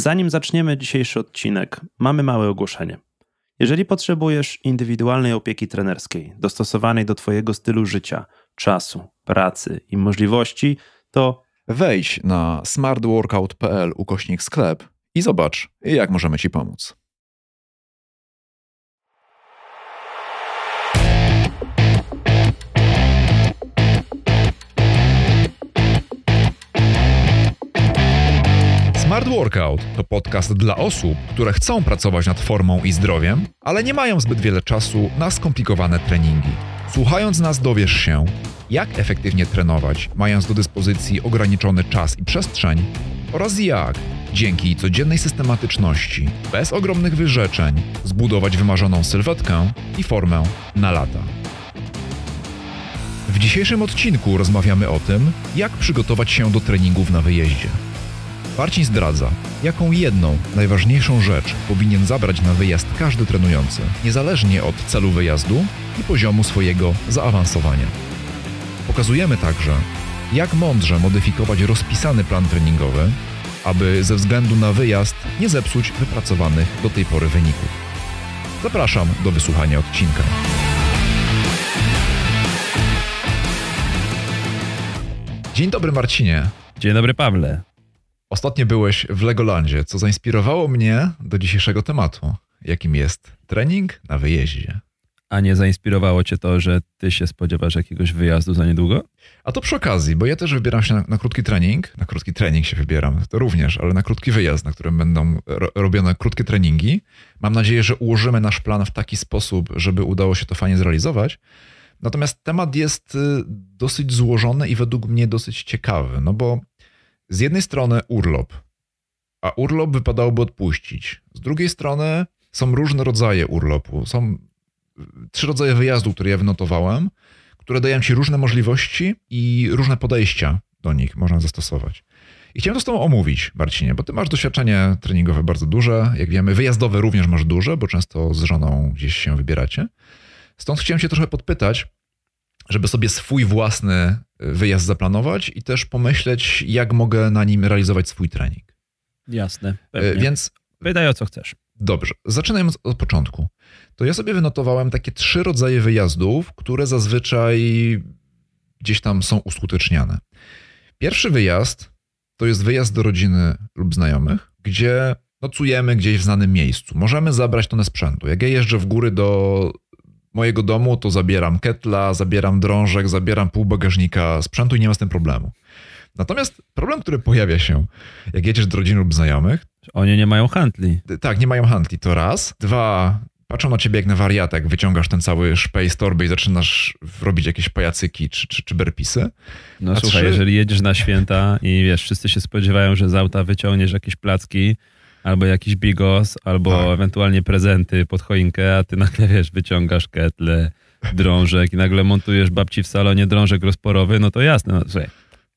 Zanim zaczniemy dzisiejszy odcinek, mamy małe ogłoszenie. Jeżeli potrzebujesz indywidualnej opieki trenerskiej, dostosowanej do Twojego stylu życia, czasu, pracy i możliwości, to Wejdź na smartworkout.pl ukośnik sklep i zobacz, jak możemy Ci pomóc. Smart Workout to podcast dla osób, które chcą pracować nad formą i zdrowiem, ale nie mają zbyt wiele czasu na skomplikowane treningi. Słuchając nas dowiesz się, jak efektywnie trenować, mając do dyspozycji ograniczony czas i przestrzeń, oraz jak, dzięki codziennej systematyczności, bez ogromnych wyrzeczeń, zbudować wymarzoną sylwetkę i formę na lata. W dzisiejszym odcinku rozmawiamy o tym, jak przygotować się do treningów na wyjeździe. Marcin zdradza, jaką jedną, najważniejszą rzecz powinien zabrać na wyjazd każdy trenujący, niezależnie od celu wyjazdu i poziomu swojego zaawansowania. Pokazujemy także, jak mądrze modyfikować rozpisany plan treningowy, aby ze względu na wyjazd nie zepsuć wypracowanych do tej pory wyników. Zapraszam do wysłuchania odcinka. Dzień dobry Marcinie. Dzień dobry Pawle. Ostatnio byłeś w Legolandzie, co zainspirowało mnie do dzisiejszego tematu, jakim jest trening na wyjeździe. A nie zainspirowało cię to, że ty się spodziewasz jakiegoś wyjazdu za niedługo? A to przy okazji, bo ja też wybieram się na, na krótki trening. Na krótki trening się wybieram, to również, ale na krótki wyjazd, na którym będą ro robione krótkie treningi. Mam nadzieję, że ułożymy nasz plan w taki sposób, żeby udało się to fajnie zrealizować. Natomiast temat jest y, dosyć złożony i według mnie dosyć ciekawy, no bo z jednej strony urlop, a urlop wypadałoby odpuścić. Z drugiej strony są różne rodzaje urlopu. Są trzy rodzaje wyjazdu, które ja wynotowałem, które dają ci różne możliwości i różne podejścia do nich można zastosować. I chciałem to z tobą omówić, Marcinie, bo ty masz doświadczenie treningowe bardzo duże, jak wiemy, wyjazdowe również masz duże, bo często z żoną gdzieś się wybieracie. Stąd chciałem cię trochę podpytać, żeby sobie swój własny wyjazd zaplanować i też pomyśleć, jak mogę na nim realizować swój trening. Jasne. Pewnie. Więc pytaj o co chcesz. Dobrze, zaczynając od początku. To ja sobie wynotowałem takie trzy rodzaje wyjazdów, które zazwyczaj gdzieś tam są uskuteczniane. Pierwszy wyjazd to jest wyjazd do rodziny lub znajomych, gdzie nocujemy gdzieś w znanym miejscu. Możemy zabrać tonę sprzętu. Jak ja jeżdżę w góry do mojego domu, to zabieram ketla, zabieram drążek, zabieram pół bagażnika sprzętu i nie ma z tym problemu. Natomiast problem, który pojawia się, jak jedziesz do rodziny lub znajomych. Oni nie mają handli. Tak, nie mają handli, to raz. Dwa, patrzą na ciebie jak na wariatek, wyciągasz ten cały szpej z torby i zaczynasz robić jakieś pajacyki czy, czy, czy berpisy. No A słuchaj, trzy... jeżeli jedziesz na święta i wiesz, wszyscy się spodziewają, że z auta wyciągniesz jakieś placki, albo jakiś bigos, albo tak. ewentualnie prezenty pod choinkę, a ty nagle, wiesz, wyciągasz ketle, drążek i nagle montujesz babci w salonie drążek rozporowy, no to jasne, no słuchaj,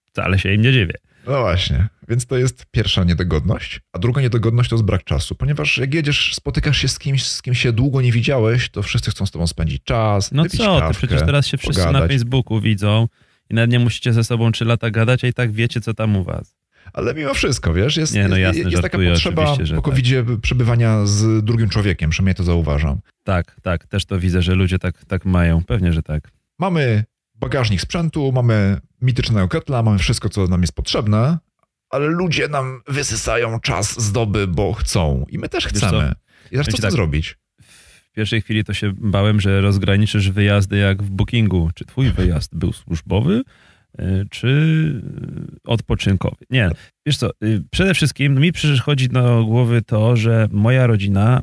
wcale się im nie dziwię. No właśnie, więc to jest pierwsza niedogodność, a druga niedogodność to jest brak czasu, ponieważ jak jedziesz, spotykasz się z kimś, z kim się długo nie widziałeś, to wszyscy chcą z tobą spędzić czas, No co, kawkę, przecież teraz się wszyscy pogadać. na Facebooku widzą i nawet nie musicie ze sobą trzy lata gadać, a i tak wiecie, co tam u was. Ale mimo wszystko, wiesz, jest, Nie, no jasne, jest, jest taka potrzeba po covidzie przebywania z drugim człowiekiem, przynajmniej to zauważam. Tak, tak, też to widzę, że ludzie tak, tak mają, pewnie, że tak. Mamy bagażnik sprzętu, mamy mitycznego ketla, mamy wszystko, co nam jest potrzebne, ale ludzie nam wysysają czas z doby, bo chcą. I my też Wiesz chcemy. I teraz co tak, zrobić? W pierwszej chwili to się bałem, że rozgraniczysz wyjazdy jak w bookingu. Czy twój wyjazd był służbowy, czy y, odpoczynkowy? Nie. Wiesz co, y, przede wszystkim mi przychodzi do głowy to, że moja rodzina,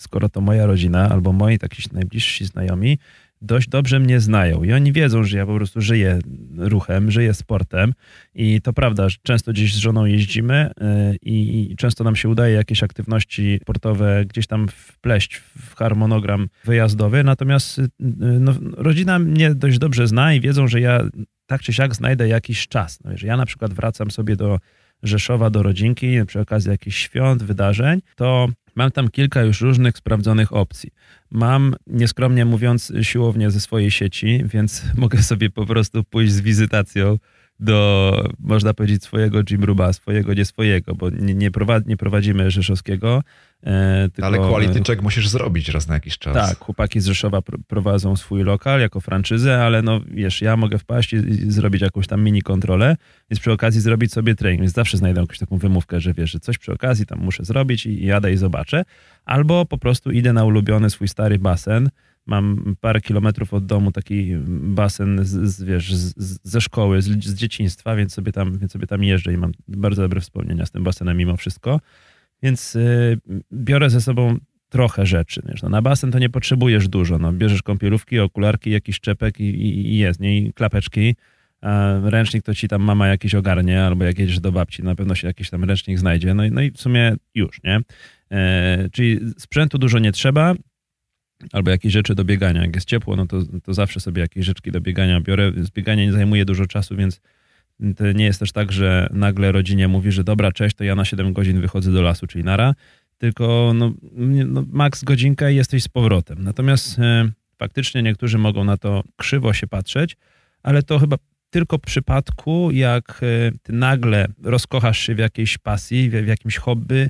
skoro to moja rodzina, albo moi taki najbliżsi znajomi, dość dobrze mnie znają. I oni wiedzą, że ja po prostu żyję ruchem, żyję sportem. I to prawda, że często gdzieś z żoną jeździmy y, i często nam się udaje jakieś aktywności sportowe gdzieś tam wpleść w harmonogram wyjazdowy, natomiast y, no, rodzina mnie dość dobrze zna i wiedzą, że ja tak czy siak znajdę jakiś czas. No, że ja na przykład wracam sobie do Rzeszowa, do rodzinki przy okazji jakichś świąt, wydarzeń, to Mam tam kilka już różnych sprawdzonych opcji. Mam, nieskromnie mówiąc, siłownię ze swojej sieci, więc mogę sobie po prostu pójść z wizytacją do, można powiedzieć, swojego Jimruba, swojego, nie swojego, bo nie, nie, prowadzi, nie prowadzimy Rzeszowskiego. E, tylko, Ale quality check musisz zrobić raz na jakiś czas. Tak, chłopaki z Rzeszowa pr prowadzą swój lokal jako franczyzę, ale no wiesz, ja mogę wpaść i, i, zrobić jakąś tam mini kontrolę, więc przy okazji zrobić sobie trening, więc zawsze znajdę jakąś taką wymówkę, że wiesz, że coś przy okazji tam muszę zrobić i, i jadę i zobaczę. Albo po prostu idę na ulubiony swój stary basen, mam parę kilometrów od domu taki basen z, z wiesz, z, ze szkoły, z, z, dzieciństwa, więc sobie, tam, więc sobie tam jeżdżę i mam bardzo dobre wspomnienia z tym basenem mimo wszystko. Więc y, biorę ze sobą trochę rzeczy. Wiesz, no, na basen to nie potrzebujesz dużo. No, bierzesz kąpielówki, okularki, jakiś czepek i, i, i jest, nie? I klapeczki. A ręcznik to ci tam mama jakiś ogarnie, albo jak jedziesz do babci, na pewno się jakiś tam ręcznik znajdzie. No, i, no i w sumie już, nie? E, czyli sprzętu dużo nie trzeba, albo jakieś rzeczy do biegania. Jak jest ciepło, no to, to zawsze sobie jakieś rzeczki do biegania biorę. Zbieganie nie zajmuje dużo czasu, więc to nie jest też tak, że nagle rodzinie mówi, że dobra, cześć, to ja na 7 godzin wychodzę do lasu, czyli nara, tylko no, no max godzinkę i jesteś z powrotem. Natomiast e, faktycznie niektórzy mogą na to krzywo się patrzeć, ale to chyba tylko w przypadku, jak e, ty nagle rozkochasz się w jakiejś pasji, w jakimś hobby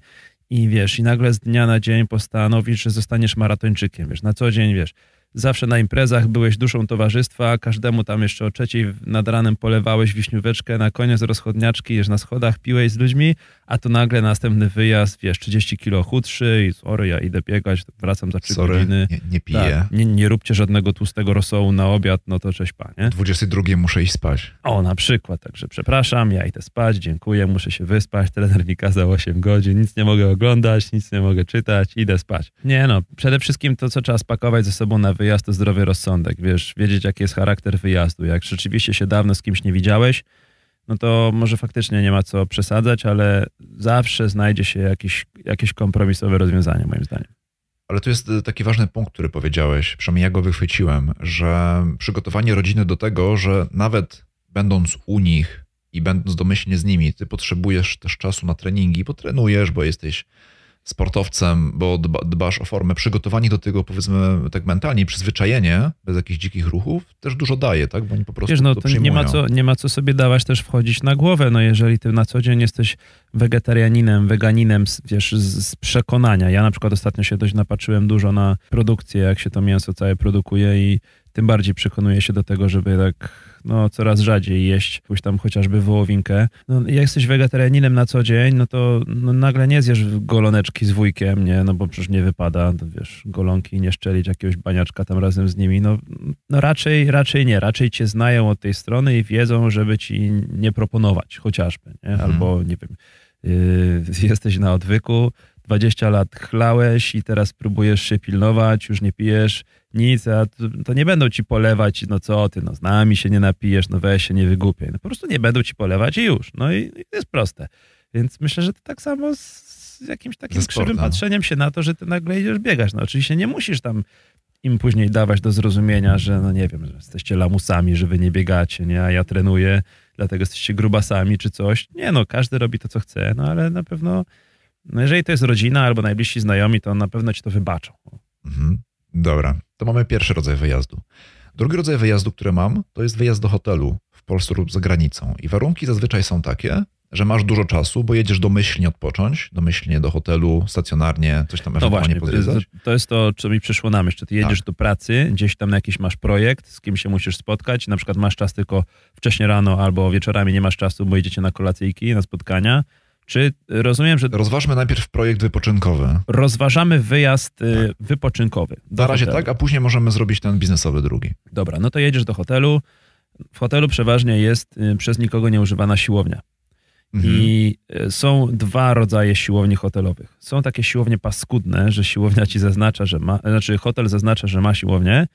i wiesz, i nagle z dnia na dzień postanowisz, że zostaniesz maratończykiem, wiesz, na co dzień, wiesz, zawsze na imprezach byłeś duszą towarzystwa, każdemu tam jeszcze o trzeciej nad ranem polewałeś wiśnióweczkę, na koniec rozchodniaczki, jesz na schodach, piłeś z ludźmi, a to nagle następny wyjazd, wiesz, 30 kilo chudszy i sorry, ja idę biegać, wracam za 3 sorry, godziny. Nie, nie piję. Tak, nie, nie róbcie żadnego tłustego rosołu na obiad, no to cześć panie. 22 muszę iść spać. O, na przykład, także przepraszam, ja idę spać, dziękuję, muszę się wyspać, trener mi kazał 8 godzin, nic nie mogę oglądać, nic nie mogę czytać, idę spać. Nie no, przede wszystkim to, co trzeba spakować ze sobą na wyjazd, to zdrowy rozsądek, wiesz, wiedzieć jaki jest charakter wyjazdu. Jak rzeczywiście się dawno z kimś nie widziałeś, no to może faktycznie nie ma co przesadzać, ale zawsze znajdzie się jakieś, jakieś kompromisowe rozwiązanie, moim zdaniem. Ale tu jest taki ważny punkt, który powiedziałeś, przynajmniej ja go wychwyciłem, że przygotowanie rodziny do tego, że nawet będąc u nich i będąc domyślnie z nimi, ty potrzebujesz też czasu na treningi, bo trenujesz, bo jesteś sportowcem, bo dba, dbasz o formę, przygotowanie do tego, powiedzmy tak mentalnie, przyzwyczajenie, bez jakichś dzikich ruchów, też dużo daje, tak? Bo oni po prostu Wiesz, no to, to nie ma, co, nie ma co sobie dawać też wchodzić na głowę, no jeżeli ty na co dzień jesteś wegetarianinem, weganinem, wiesz, z, z przekonania. Ja na przykład ostatnio się dość napatrzyłem dużo na produkcję, jak się to mięso całe produkuje i tym bardziej przekonuję się do tego, żeby tak no, coraz rzadziej jeść jakąś tam chociażby wołowinkę. No, jak jesteś wegetarianinem na co dzień, no to no, nagle nie zjesz goloneczki z wujkiem, nie, no bo przecież nie wypada, to wiesz, golonki nie szczelić jakiegoś baniaczka tam razem z nimi, no, no raczej, raczej nie, raczej cię znają od tej strony i wiedzą, żeby ci nie proponować chociażby, nie, mhm. albo nie wiem, yy, jesteś na odwyku, 20 lat chlałeś i teraz próbujesz się pilnować, już nie pijesz nic, a to nie będą ci polewać, no co ty, no z nami się nie napijesz, no weź się, nie wygłupiaj. No po prostu nie będą ci polewać i już. No i, i to jest proste. Więc myślę, że to tak samo z, z jakimś takim krzywym patrzeniem się na to, że ty nagle idziesz biegać. No oczywiście nie musisz tam im później dawać do zrozumienia, że no nie wiem, że jesteście lamusami, że wy nie biegacie, nie, a ja trenuję, dlatego jesteście grubasami czy coś. Nie no, każdy robi to, co chce, no ale na pewno no jeżeli to jest rodzina albo najbliżsi znajomi, to na pewno ci to wybaczą. Mhm. Dobra, to mamy pierwszy rodzaj wyjazdu. Drugi rodzaj wyjazdu, który mam, to jest wyjazd do hotelu w Polsce lub za granicą. I warunki zazwyczaj są takie, że masz dużo czasu, bo jedziesz domyślnie odpocząć, domyślnie do hotelu, stacjonarnie, coś tam no ewentualnie właśnie, To jest to, co mi przyszło na myśl. Czy ty jedziesz tak. do pracy, gdzieś tam jakiś masz projekt, z kim się musisz spotkać, na przykład masz czas tylko wcześnie rano albo wieczorami nie masz czasu, bo idziecie na kolacyjki, na spotkania, czy rozumiem, że. Rozważmy najpierw projekt wypoczynkowy. Rozważamy wyjazd tak. wypoczynkowy. Na razie hotelu. tak, a później możemy zrobić ten biznesowy drugi. Dobra, no to jedziesz do hotelu. W hotelu przeważnie jest y, przez nikogo nieużywana siłownia. Mhm. I y, są dwa rodzaje siłowni hotelowych. Są takie siłownie paskudne, że siłownia ci zaznacza, że ma, znaczy hotel zaznacza, że ma siłownię,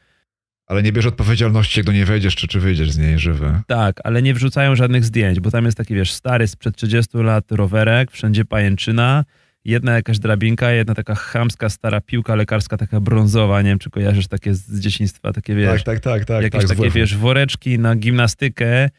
ale nie bierze odpowiedzialności, jak do niej wejdziesz, czy, czy wyjdziesz z niej żywy. Tak, ale nie wrzucają żadnych zdjęć, bo tam jest taki, wiesz, stary sprzed 30 lat rowerek, wszędzie pajęczyna, jedna jakaś drabinka, jedna taka chamska, stara piłka lekarska, taka brązowa, nie wiem, czy kojarzysz takie z dzieciństwa, takie, wiesz... Tak, tak, tak. tak jakieś tak, takie, wiesz, woreczki na gimnastykę,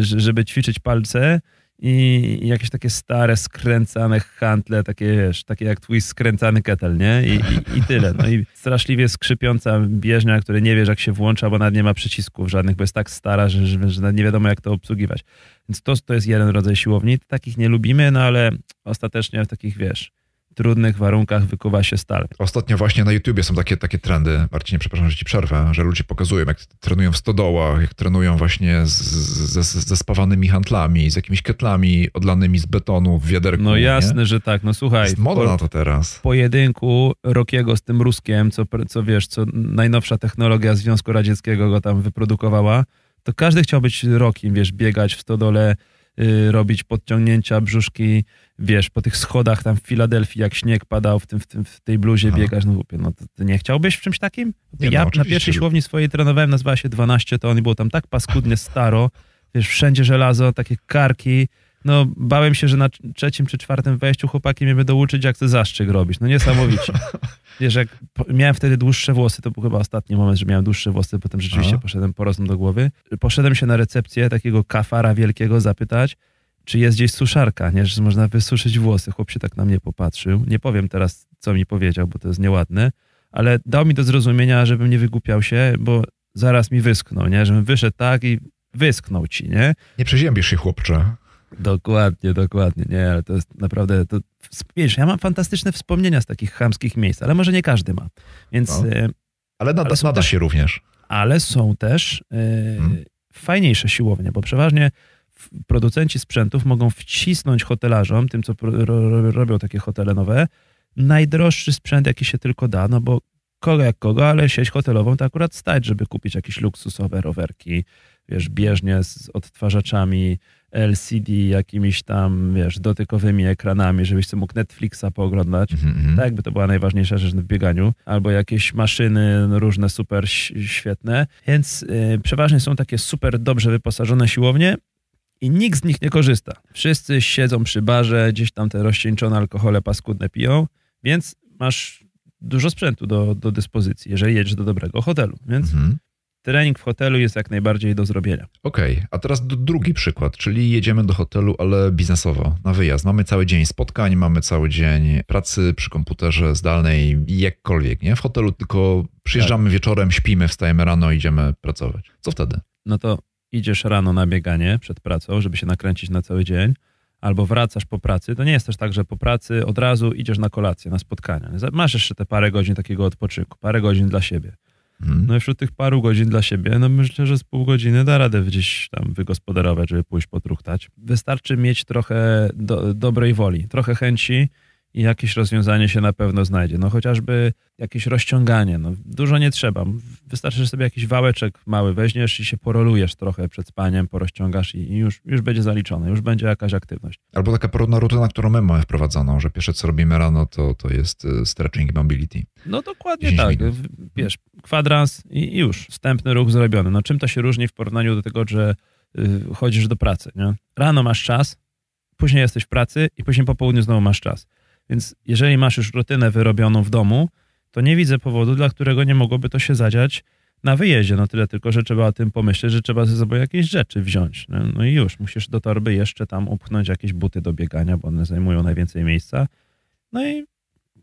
żeby ćwiczyć palce i jakieś takie stare, skręcane handle, takie wiesz, takie jak twój skręcany ketel, nie? I, i, I, tyle. No i straszliwie skrzypiąca bieżnia, który nie wiesz jak się włącza, bo nawet nie ma przycisków żadnych, bo jest tak stara, że, że, że nie wiadomo jak to obsługiwać. Więc to, to jest jeden rodzaj siłowni. Takich nie lubimy, no ale ostatecznie takich, wiesz, trudnych warunkach wykuwa się stal. Ostatnio właśnie na YouTubie są takie, takie trendy, Marcinie, przepraszam, że ci przerwę, że ludzie pokazują, jak trenują w stodołach, jak trenują właśnie ze spawanymi handlami, z jakimiś ketlami odlanymi z betonu w wiaderku. No jasne, nie? że tak. No słuchaj. Jest moda na to teraz. pojedynku Rokiego z tym Ruskiem, co, co wiesz, co najnowsza technologia Związku Radzieckiego go tam wyprodukowała, to każdy chciał być Rokiem, wiesz, biegać w stodole, robić podciągnięcia brzuszki, wiesz, po tych schodach tam w Filadelfii, jak śnieg padał, w, tym, w, tym, w tej bluzie Aha. biegasz, no, no to ty nie chciałbyś w czymś takim? Nie, ja no, na pierwszej siłowni swojej trenowałem, nazywała się 12 to on było tam tak paskudnie staro, wiesz, wszędzie żelazo, takie karki, no bałem się, że na trzecim czy czwartym wejściu chłopaki mnie będą uczyć, jak to zaszczyk robić. No niesamowicie. Wiesz, jak miałem wtedy dłuższe włosy, to był chyba ostatni moment, że miałem dłuższe włosy, potem rzeczywiście Aha. poszedłem porosłem do głowy. Poszedłem się na recepcję takiego kafara wielkiego zapytać, czy jest gdzieś suszarka, nie? że można wysuszyć włosy. Chłop się tak na mnie popatrzył. Nie powiem teraz, co mi powiedział, bo to jest nieładne, ale dał mi do zrozumienia, żebym nie wygłupiał się, bo zaraz mi wysknął, nie? Żebym wyszedł tak i wysknął ci, nie? Nie przeziębisz się, chłopcze. Dokładnie, dokładnie, nie, ale to jest naprawdę, to, wiesz, ja mam fantastyczne wspomnienia z takich chamskich miejsc, ale może nie każdy ma, więc... No. E, ale nada, ale nada też, się również. Ale są też e, hmm. fajniejsze siłownie, bo przeważnie producenci sprzętów mogą wcisnąć hotelarzom, tym co robią takie hotele nowe, najdroższy sprzęt, jaki się tylko da, no bo kogo jak kogo, ale sieć hotelową to akurat stać, żeby kupić jakieś luksusowe rowerki, wiesz, bieżnie z odtwarzaczami LCD, jakimiś tam, wiesz, dotykowymi ekranami, żebyś sobie mógł Netflixa pooglądać. Mm -hmm. Tak jakby to była najważniejsza rzecz w bieganiu. Albo jakieś maszyny różne super świetne. Więc yy, przeważnie są takie super dobrze wyposażone siłownie i nikt z nich nie korzysta. Wszyscy siedzą przy barze, gdzieś tam te rozcieńczone alkohole paskudne piją, więc masz dużo sprzętu do, do dyspozycji, jeżeli jedziesz do dobrego hotelu. Więc mhm. Trening w hotelu jest jak najbardziej do zrobienia. Okej, okay. a teraz drugi przykład, czyli jedziemy do hotelu, ale biznesowo, na wyjazd. Mamy cały dzień spotkań, mamy cały dzień pracy przy komputerze zdalnej, jakkolwiek, nie? W hotelu tylko przyjeżdżamy tak. wieczorem, śpimy, wstajemy rano, idziemy pracować. Co wtedy? No to idziesz rano na bieganie przed pracą, żeby się nakręcić na cały dzień, albo wracasz po pracy, to nie jest też tak, że po pracy od razu idziesz na kolację, na spotkania. Masz jeszcze te parę godzin takiego odpoczynku, parę godzin dla siebie. Hmm. No i wśród tych paru godzin dla siebie, no myślę, że z pół godziny da radę gdzieś tam wygospodarować, żeby pójść potruchtać. Wystarczy mieć trochę do, dobrej woli, trochę chęci i jakieś rozwiązanie się na pewno znajdzie. No chociażby jakieś rozciąganie, no dużo nie trzeba. Wystarczy, że sobie jakiś wałeczek mały weźmiesz i się porolujesz trochę przed spaniem, porozciągasz i już, już będzie zaliczone, już będzie jakaś aktywność. Albo taka porodna rutyna, którą my mamy wprowadzoną, że pierwsze co robimy rano to, to jest y, stretching mobility. No dokładnie tak. Minut. Wiesz, kwadrans i już, wstępny ruch zrobiony. No czym to się różni w porównaniu do tego, że y, chodzisz do pracy, nie? Rano masz czas, później jesteś w pracy i później po południu znowu masz czas. Więc jeżeli masz już rutynę wyrobioną w domu, to nie widzę powodu, dla którego nie mogłoby to się zadziać na wyjeździe. No tyle tylko, że trzeba o tym pomyśleć, że trzeba ze sobą jakieś rzeczy wziąć. No, no i już, musisz do torby jeszcze tam upchnąć jakieś buty do biegania, bo one zajmują najwięcej miejsca. No i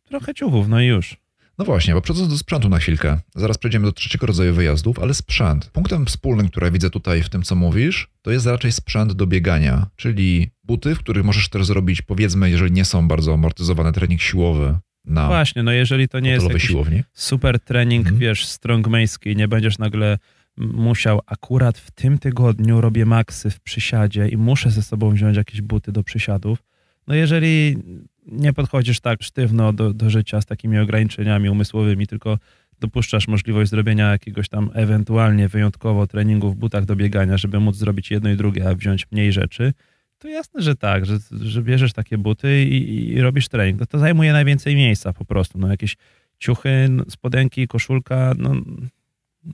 trochę ciuchów, no i już. No właśnie, bo przechodząc do sprzętu na chwilkę, zaraz przejdziemy do trzeciego rodzaju wyjazdów, ale sprzęt. Punktem wspólnym, który widzę tutaj w tym, co mówisz, to jest raczej sprzęt do biegania, czyli buty, w których możesz też zrobić, powiedzmy, jeżeli nie są bardzo amortyzowane, trening siłowy na Właśnie, no jeżeli to nie jest jakiś siłowni. super trening, mhm. wiesz, strongmański, nie będziesz nagle musiał, akurat w tym tygodniu robię maksy w przysiadzie i muszę ze sobą wziąć jakieś buty do przysiadów, no jeżeli nie podchodzisz tak sztywno do, do życia z takimi ograniczeniami umysłowymi, tylko dopuszczasz możliwość zrobienia jakiegoś tam ewentualnie wyjątkowo treningu w butach do biegania, żeby móc zrobić jedno i drugie, a wziąć mniej rzeczy, to jasne, że tak, że, że bierzesz takie buty i, i robisz trening. No to zajmuje najwięcej miejsca po prostu. No jakieś ciuchy, spodenki, koszulka, no,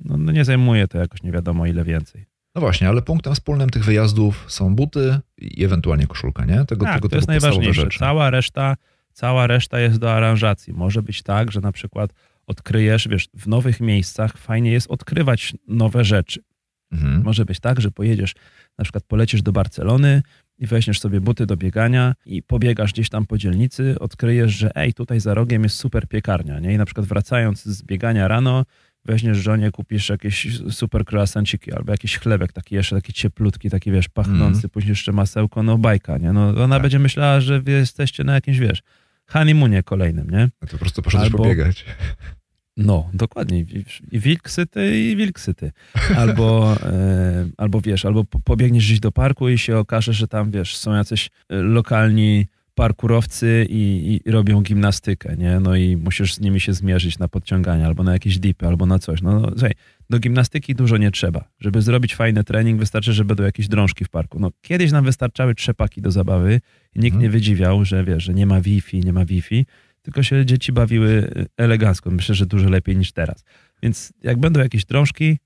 no, no nie zajmuje to jakoś nie wiadomo ile więcej. No właśnie, ale punktem wspólnym tych wyjazdów są buty i ewentualnie koszulka, nie? Tego, tak, tego to jest najważniejsze. Rzeczy. Cała reszta, cała reszta jest do aranżacji. Może być tak, że na przykład odkryjesz, wiesz, w nowych miejscach fajnie jest odkrywać nowe rzeczy. Mhm. Może być tak, że pojedziesz, na przykład polecisz do Barcelony, i weźmiesz sobie buty do biegania i pobiegasz gdzieś tam po dzielnicy, odkryjesz, że ej, tutaj za rogiem jest super piekarnia, nie? I na przykład wracając z biegania rano, weźmiesz żonie, kupisz jakieś super croissanciki albo jakiś chlebek taki jeszcze, taki cieplutki, taki wiesz, pachnący, mm. później jeszcze masełko, no bajka, nie? No ona tak. będzie myślała, że wy jesteście na jakimś, wiesz, honeymoonie kolejnym, nie? A to po prostu poszedłeś albo, pobiegać. No, dokładnie. I wilk syty, i wilk syty. Albo, e, albo wiesz, albo pobiegniesz gdzieś do parku i się okaże, że tam, wiesz, są jacyś e, lokalni parkurowcy i, i, robią gimnastykę, nie? No i musisz z nimi się zmierzyć na podciąganie, albo na jakieś dipy, albo na coś. No, no słuchaj, do gimnastyki dużo nie trzeba. Żeby zrobić fajny trening, wystarczy, że będą jakieś drążki w parku. No, kiedyś nam wystarczały trzepaki do zabawy i nikt hmm. nie wydziwiał, że wiesz, że nie ma Wi-Fi, nie ma Wi-Fi tylko się dzieci bawiły elegancko. Myślę, że dużo lepiej niż teraz. Więc jak będą jakieś drążki,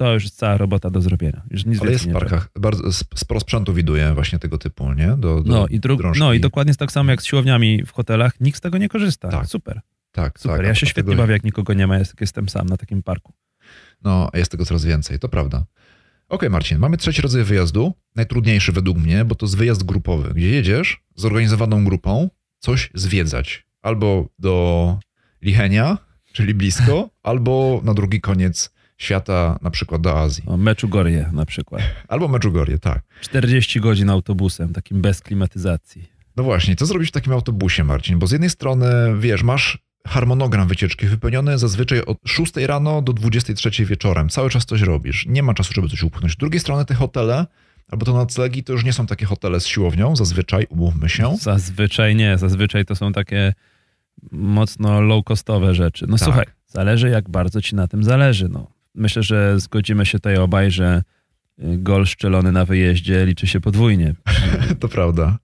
to już jest cała robota do zrobienia. Już nic Ale jest w parkach, bardzo, sporo sprzętu widuje właśnie tego typu, nie? Do, do no, i dru- no i dokładnie tak samo jak z siłowniami w hotelach, nikt z tego nie korzysta. Tak. Super. Tak, Super. Tak, ja się świetnie tego... bawię, jak nikogo nie ma, jestem sam na takim parku. No, jest tego coraz więcej, to prawda. Okej, okay, Marcin, mamy trzeci rodzaj wyjazdu, najtrudniejszy według mnie, bo to jest wyjazd grupowy, gdzie jedziesz zorganizowaną grupą coś zwiedzać albo do Lichenia, czyli blisko, albo na drugi koniec świata, na przykład do Azji. O, Meczugorje na przykład. Albo Meczugorje, tak. 40 godzin autobusem, takim bez klimatyzacji. No właśnie, co zrobić w takim autobusie, Marcin? Bo z jednej strony, wiesz, masz harmonogram wycieczki wypełniony zazwyczaj od 6 rano do 23 wieczorem. Cały czas coś robisz. Nie ma czasu, żeby coś upchnąć. Z drugiej strony te hotele albo to noclegi to już nie są takie hotele z siłownią, zazwyczaj, umówmy się. Zazwyczaj nie, zazwyczaj to są takie mocno low-costowe rzeczy. No tak. słuchaj, zależy jak bardzo ci na tym zależy. No. Myślę, że zgodzimy się tutaj obaj, że y, gol szczelony na wyjeździe liczy się podwójnie. to prawda.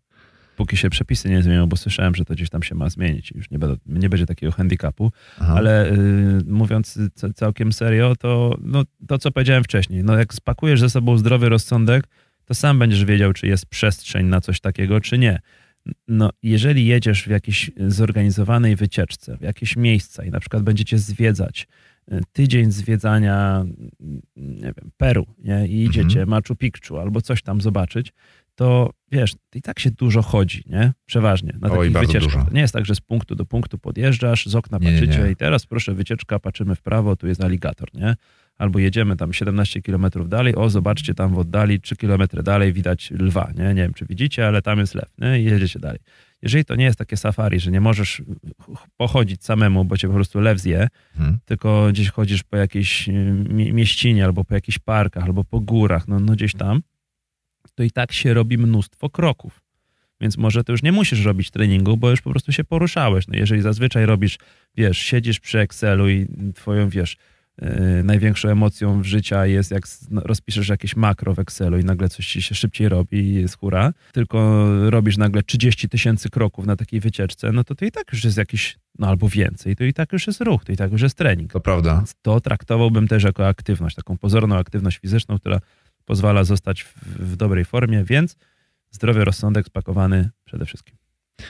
Póki się przepisy nie zmienią, bo słyszałem, że to gdzieś tam się ma zmienić i już nie, będę, nie będzie takiego handicapu. Aha. Ale y, mówiąc całkiem serio, to no, to, co powiedziałem wcześniej, no jak spakujesz ze sobą zdrowy rozsądek, to sam będziesz wiedział, czy jest przestrzeń na coś takiego, czy nie no, jeżeli jedziesz w jakiejś zorganizowanej wycieczce, w jakieś miejsca i na przykład będziecie zwiedzać tydzień zwiedzania, nie wiem, Peru nie? i idziecie mhm. Machu Picchu albo coś tam zobaczyć, to wiesz, i tak się dużo chodzi, nie? Przeważnie na takich wycieczkach. To nie jest tak, że z punktu do punktu podjeżdżasz, z okna nie, patrzycie nie, i teraz proszę wycieczka, patrzymy w prawo, tu jest aligator, nie? albo jedziemy tam 17 km dalej, o zobaczcie tam w oddali 3 km dalej widać lwa, nie? Nie wiem, czy widzicie, ale tam jest lew, nie? I jedziecie dalej. Jeżeli to nie jest takie safari, że nie możesz pochodzić samemu, bo cię po prostu lew zje, hmm. tylko gdzieś chodzisz po jakiejś mieścinie, albo po jakichś parkach, albo po górach, no, no gdzieś tam, to i tak się robi mnóstwo kroków. Więc może to już nie musisz robić treningu, bo już po prostu się poruszałeś. No jeżeli zazwyczaj robisz, wiesz, siedzisz przy Excelu i twoją, wiesz, największą emocją w życia jest, jak no, rozpiszesz jakieś makro w Excelu i nagle coś ci się szybciej robi i jest hura, tylko robisz nagle 30 tysięcy kroków na takiej wycieczce, no to to i tak już jest jakiś, no albo więcej, to i tak już jest ruch, to i tak już jest trening. To prawda. Więc to traktowałbym też jako aktywność, taką pozorną aktywność fizyczną, która pozwala zostać w, w dobrej formie, więc zdrowy rozsądek spakowany przede wszystkim.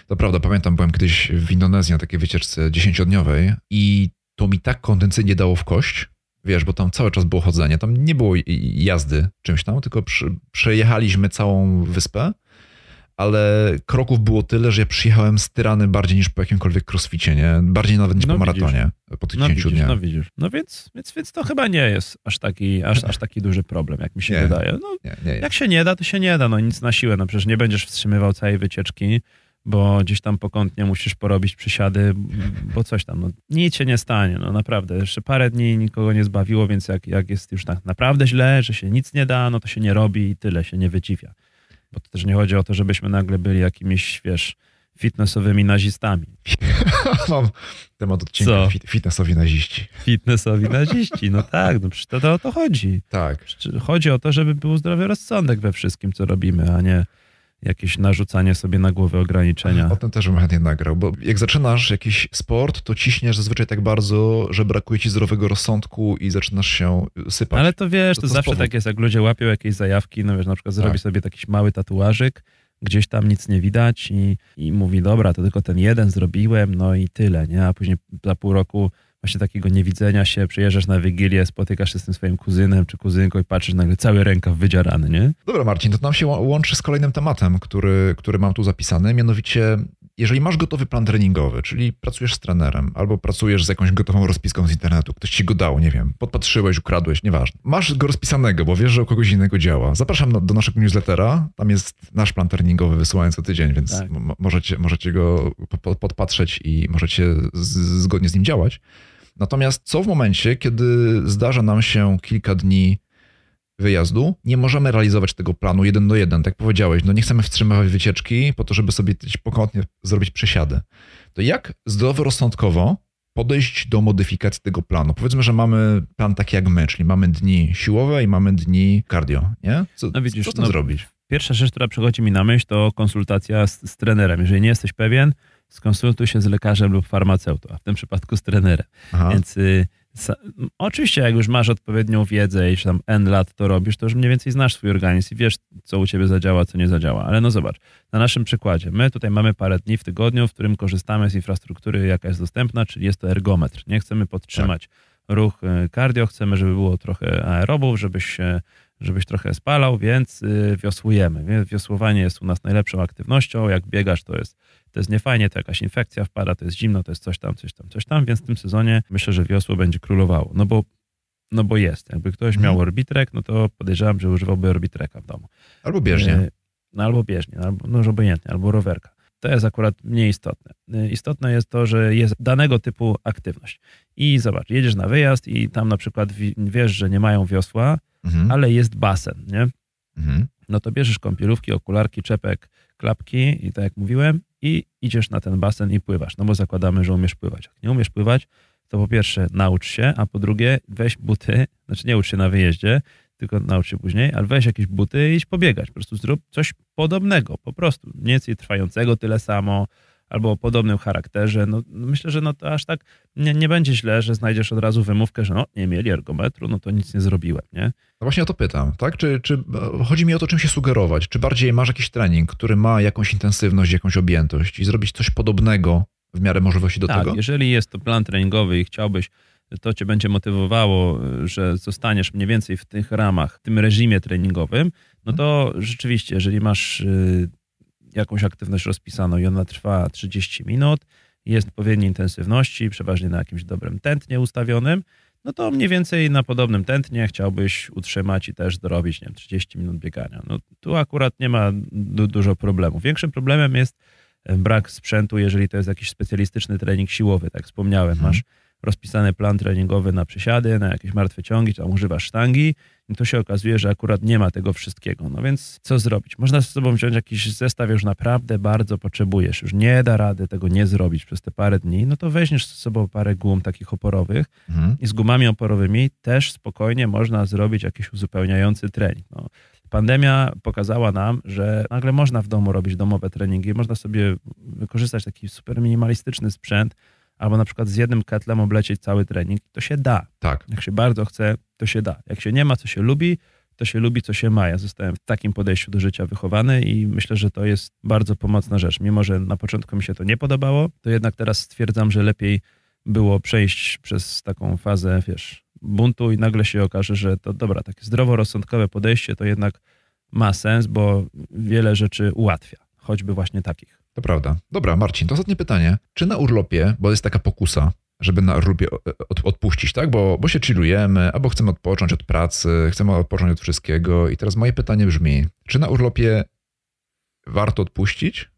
To prawda, pamiętam, byłem kiedyś w Indonezji na takiej wycieczce dziesięciodniowej i to mi tak kondensyjnie dało w kość, wiesz, bo tam cały czas było chodzenie, tam nie było jazdy czymś tam, tylko przy, przejechaliśmy całą wyspę, ale kroków było tyle, że ja przyjechałem styrany bardziej niż po jakimkolwiek crossficie, nie? Bardziej nawet niż no po maratonie widzisz. po tych no 10 widzisz, dniach. No widzisz, no więc, więc, więc to chyba nie jest aż taki, aż, aż taki duży problem, jak mi się nie, wydaje. No, nie, nie jak się nie da, to się nie da, no nic na siłę, no przecież nie będziesz wstrzymywał całej wycieczki, bo gdzieś tam pokątnie musisz porobić przysiady, bo coś tam, no, nic się nie stanie, no naprawdę, jeszcze parę dni nikogo nie zbawiło, więc jak, jak jest już tak naprawdę źle, że się nic nie da, no to się nie robi i tyle, się nie wydziwia. Bo to też nie chodzi o to, żebyśmy nagle byli jakimiś, wiesz, fitnessowymi nazistami. Mam temat odcinka Co? fitnessowi naziści. Fitnessowi naziści, no tak, no przecież to, to o to chodzi. Tak. Chodzi o to, żeby był zdrowy rozsądek we wszystkim, co robimy, a nie jakieś narzucanie sobie na głowę ograniczenia. O tym też bym chętnie nagrał, bo jak zaczynasz jakiś sport, to ciśniesz zazwyczaj tak bardzo, że brakuje ci zdrowego rozsądku i zaczynasz się sypać. Ale to wiesz, to, to zawsze tak jest, jak ludzie łapią jakieś zajawki, no wiesz, na przykład tak. zrobi sobie taki mały tatuażyk, gdzieś tam nic nie widać i, i mówi, dobra, to tylko ten jeden zrobiłem, no i tyle, nie? A później za pół roku właśnie takiego niewidzenia się, przyjeżdżasz na Wigilię, spotykasz się z tym swoim kuzynem czy kuzynką i patrzysz nagle cały rękaw wydzierany, nie? Dobra Marcin, to nam się łączy z kolejnym tematem, który, który mam tu zapisany, mianowicie jeżeli masz gotowy plan treningowy, czyli pracujesz z trenerem, albo pracujesz z jakąś gotową rozpiską z internetu, ktoś ci go dał, nie wiem, podpatrzyłeś, ukradłeś, nieważne. Masz go rozpisanego, bo wiesz, że u kogoś innego działa. Zapraszam do naszego newslettera, tam jest nasz plan treningowy wysyłany co tydzień, więc tak. możecie, możecie go podpatrzeć i możecie zgodnie z nim działać. Natomiast co w momencie, kiedy zdarza nam się kilka dni wyjazdu, nie możemy realizować tego planu jeden do jeden, tak powiedziałeś, no nie chcemy wstrzymywać wycieczki po to, żeby sobie pokątnie zrobić przesiady. To jak zdroworozsądkowo podejść do modyfikacji tego planu? Powiedzmy, że mamy plan taki jak my, czyli mamy dni siłowe i mamy dni cardio, nie? Co, no widzisz, co no, zrobić? Pierwsza rzecz, która przychodzi mi na myśl, to konsultacja z, z trenerem. Jeżeli nie jesteś pewien, skonsultuj się z lekarzem lub farmaceutą, a w tym przypadku z trenerem. Aha. Więc y, Oczywiście, jak już masz odpowiednią wiedzę i tam N lat to robisz, to już mniej więcej znasz swój organizm i wiesz, co u ciebie zadziała, co nie zadziała. Ale no zobacz, na naszym przykładzie, my tutaj mamy parę dni w tygodniu, w którym korzystamy z infrastruktury, jaka jest dostępna, czyli jest to ergometr. Nie chcemy podtrzymać tak. ruch y, cardio, chcemy, żeby było trochę aerobów, żebyś się żebyś trochę spalał, więc y, wiosłujemy. Wiosłowanie jest u nas najlepszą aktywnością. Jak biegasz, to jest to jest niefajnie, to jakaś infekcja wpada, to jest zimno, to jest coś tam, coś tam, coś tam, więc w tym sezonie myślę, że wiosło będzie królowało, no bo, no bo jest. Jakby ktoś miał mhm. orbitrek, no to podejrzewam, że używałby orbitreka w domu. Albo bieżnie. E, no albo bieżnie, albo, no już obojętnie, albo rowerka. To jest akurat mniej istotne. E, istotne jest to, że jest danego typu aktywność. I zobacz, jedziesz na wyjazd i tam na przykład wiesz, że nie mają wiosła, mhm. ale jest basen, nie? Mhm. No to bierzesz kąpielówki, okularki, czepek, klapki i tak jak mówiłem i idziesz na ten basen i pływasz, no bo zakładamy, że umiesz pływać. Jak nie umiesz pływać, to po pierwsze naucz się, a po drugie weź buty, znaczy nie ucz się na wyjeździe, tylko naucz się później, ale weź jakieś buty i idź pobiegać. Po prostu zrób coś podobnego, po prostu. Mniej więcej trwającego tyle samo, albo o podobnym charakterze, no, no myślę, że no to aż tak nie, nie będzie źle, że znajdziesz od razu wymówkę, że no nie mieli ergometru, no to nic nie zrobiłem, nie? No właśnie o to pytam, tak? Czy, czy chodzi mi o to, czym się sugerować? Czy bardziej masz jakiś trening, który ma jakąś intensywność, jakąś objętość i zrobić coś podobnego w miarę możliwości do tak, tego? jeżeli jest to plan treningowy i chciałbyś to cię będzie motywowało, że zostaniesz mniej więcej w tych ramach, w tym reżimie treningowym, no to rzeczywiście, jeżeli masz y, jakąś aktywność rozpisaną i ona trwa 30 minut, jest odpowiedniej intensywności, przeważnie na jakimś dobrym tętnie ustawionym, no to mniej więcej na podobnym tętnie chciałbyś utrzymać i też dorobić, nie wiem, 30 minut biegania. No tu akurat nie ma du dużo problemu. Większym problemem jest e, brak sprzętu, jeżeli to jest jakiś specjalistyczny trening siłowy, tak wspomniałem, hmm. masz rozpisany plan treningowy na przysiady, na jakieś martwe ciągi, tam używasz sztangi to się okazuje, że akurat nie ma tego wszystkiego. No więc co zrobić? Można z sobą wziąć jakiś zestaw, już naprawdę bardzo potrzebujesz, już nie da rady tego nie zrobić przez te parę dni, no to weźmiesz z sobą parę gum takich oporowych mhm. i z gumami oporowymi też spokojnie można zrobić jakiś uzupełniający trening. No, pandemia pokazała nam, że nagle można w domu robić domowe treningi, można sobie wykorzystać taki super minimalistyczny sprzęt, albo na przykład z jednym ketlem oblecieć cały trening, to się da. Tak. Jak się bardzo chce, to się da. Jak się nie ma, co się lubi, to się lubi, co się ma. Ja zostałem w takim podejściu do życia wychowany i myślę, że to jest bardzo pomocna rzecz. Mimo, że na początku mi się to nie podobało, to jednak teraz stwierdzam, że lepiej było przejść przez taką fazę, wiesz, buntu i nagle się okaże, że to dobra, takie zdroworozsądkowe podejście to jednak ma sens, bo wiele rzeczy ułatwia, choćby właśnie takich. To prawda. Dobra, Marcin, to ostatnie pytanie. Czy na urlopie, bo jest taka pokusa, żeby na urlopie od, odpuścić, tak? Bo, bo się chillujemy, albo chcemy odpocząć od pracy, chcemy odpocząć od wszystkiego. I teraz moje pytanie brzmi, czy na urlopie warto odpuścić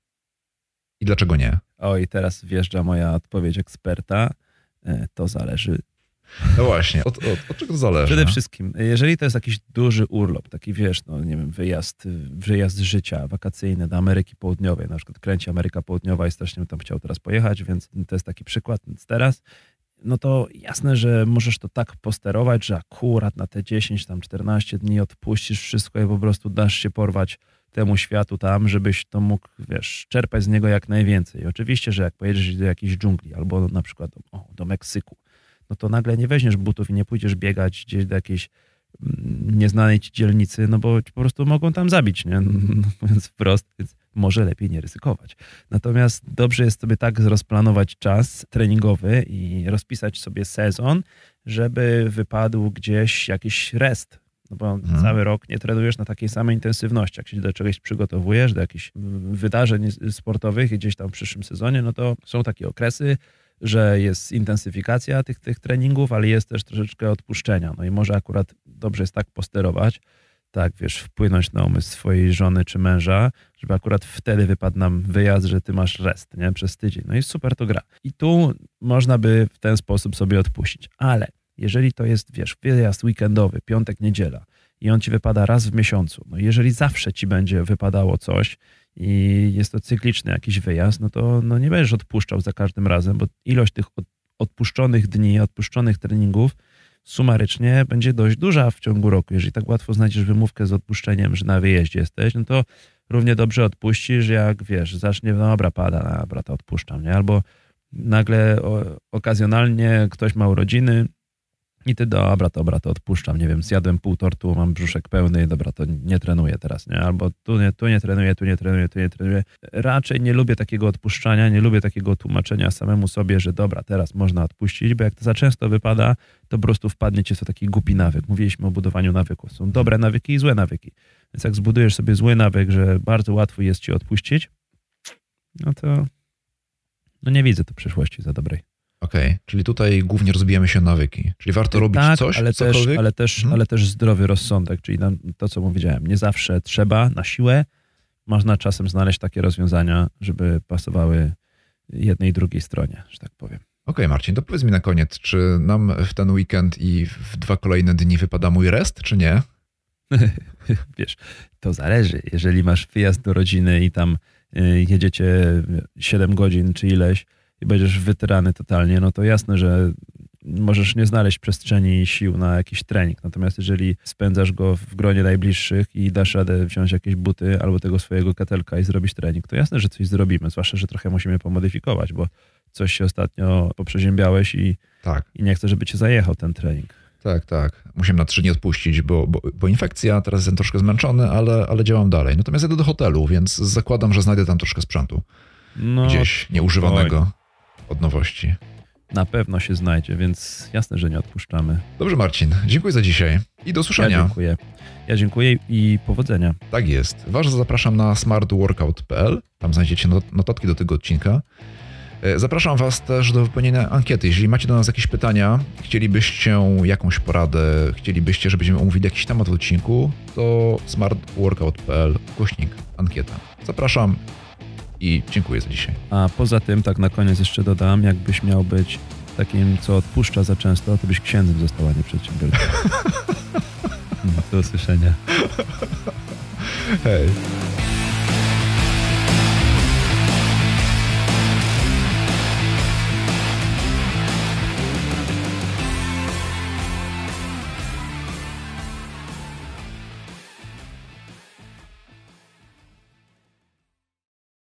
i dlaczego nie? Oj, teraz wjeżdża moja odpowiedź eksperta. E, to zależy no właśnie, od, od, od, czego to zależy? Przede wszystkim, jeżeli to jest jakiś duży urlop, taki wiesz, no nie wiem, wyjazd, wyjazd życia wakacyjny do Ameryki Południowej, na przykład kręci Ameryka Południowa i strasznie tam chciał teraz pojechać, więc to jest taki przykład. Więc teraz, no to jasne, że możesz to tak posterować, że akurat na te 10, tam 14 dni odpuścisz wszystko i po prostu dasz się porwać temu światu tam, żebyś to mógł, wiesz, czerpać z niego jak najwięcej. Oczywiście, że jak pojedziesz do jakiejś dżungli albo na przykład o, do Meksyku, no to nagle nie weźmiesz butów i nie pójdziesz biegać gdzieś do jakiejś mm, nieznanej ci dzielnicy, no bo po prostu mogą tam zabić, nie? No, mówiąc wprost. Więc może lepiej nie ryzykować. Natomiast dobrze jest sobie tak rozplanować czas treningowy i rozpisać sobie sezon, żeby wypadł gdzieś jakiś rest. No bo hmm. cały rok nie trenujesz na takiej samej intensywności. Jak się do czegoś przygotowujesz, do jakichś wydarzeń sportowych gdzieś tam w przyszłym sezonie, no to są takie okresy, że jest intensyfikacja tych, tych treningów, ale jest też troszeczkę odpuszczenia. No i może akurat dobrze jest tak posterować, tak, wiesz, wpłynąć na umysł swojej żony czy męża, żeby akurat wtedy wypadł nam wyjazd, że ty masz rest, nie, przez tydzień. No i super to gra. I tu można by w ten sposób sobie odpuścić. Ale jeżeli to jest, wiesz, wyjazd weekendowy, piątek, niedziela i on ci wypada raz w miesiącu, no jeżeli zawsze ci będzie wypadało coś i jest to cykliczny jakiś wyjazd, no to no nie będziesz odpuszczał za każdym razem, bo ilość tych odpuszczonych dni, odpuszczonych treningów sumarycznie będzie dość duża w ciągu roku. Jeżeli tak łatwo znajdziesz wymówkę z odpuszczeniem, że na wyjeździe jesteś, no to równie dobrze odpuścisz, jak wiesz, zacznie, no dobra, pada, dobra, to odpuszczam, nie? Albo nagle o, okazjonalnie ktoś ma urodziny, i ty, dobra, dobra, to odpuszczam, nie wiem, zjadłem pół tortu, mam brzuszek pełny, dobra, to nie trenuję teraz, nie? Albo tu nie, tu nie trenuję, tu nie trenuję, tu nie trenuję. Raczej nie lubię takiego odpuszczania, nie lubię takiego tłumaczenia samemu sobie, że dobra, teraz można odpuścić, bo jak to za często wypada, to po prostu wpadnie ci w taki głupi nawyk. Mówiliśmy o budowaniu nawyków. Są dobre nawyki i złe nawyki. Więc jak zbudujesz sobie zły nawyk, że bardzo łatwo jest ci odpuścić, no to no nie widzę tu przyszłości za dobrej. Okej, okay. czyli tutaj głównie rozbijamy się nawyki. Czyli warto robić tak, coś, ale też, ale, też, mhm. ale też zdrowy rozsądek, czyli to, co powiedziałem. Nie zawsze trzeba na siłę. Można czasem znaleźć takie rozwiązania, żeby pasowały jednej i drugiej stronie, że tak powiem. Okej, okay, Marcin, to powiedz mi na koniec, czy nam w ten weekend i w dwa kolejne dni wypada mój rest, czy nie? Wiesz, to zależy. Jeżeli masz wyjazd do rodziny i tam y, jedziecie 7 godzin czy ileś, i będziesz wytyrany totalnie, no to jasne, że możesz nie znaleźć przestrzeni i sił na jakiś trening. Natomiast jeżeli spędzasz go w gronie najbliższych i dasz radę wziąć jakieś buty albo tego swojego ketelka i zrobić trening, to jasne, że coś zrobimy. Zwłaszcza, że trochę musimy pomodyfikować, bo coś się ostatnio poprzeziębiałeś i, tak. i nie chcę, żeby cię zajechał ten trening. Tak, tak. Musimy na trzy dni odpuścić, bo, bo, bo, infekcja, teraz jestem troszkę zmęczony, ale, ale działam dalej. Natomiast jadę do hotelu, więc zakładam, że znajdę tam troszkę sprzętu. No, Gdzieś nieużywanego. Oj od nowości. Na pewno się znajdzie, więc jasne, że nie odpuszczamy. Dobrze, Marcin. Dziękuję za dzisiaj i do usłyszenia. Ja dziękuję. Ja dziękuję i powodzenia. Tak jest. Was zapraszam na smartworkout.pl. Tam znajdziecie notatki do tego odcinka. E, zapraszam Was też do wypełnienia ankiety. Jeżeli macie do nas jakieś pytania, chcielibyście jakąś poradę, chcielibyście, żebyśmy omówili jakiś temat w odcinku, to smartworkout.pl, kośnik, ankieta. Zapraszam i dziękuję za dzisiaj. A poza tym, tak na koniec jeszcze dodam, jakbyś miał być takim, co odpuszcza za często, to byś księdzem został, a nie przedsiębiorcą. Do usłyszenia. Hej.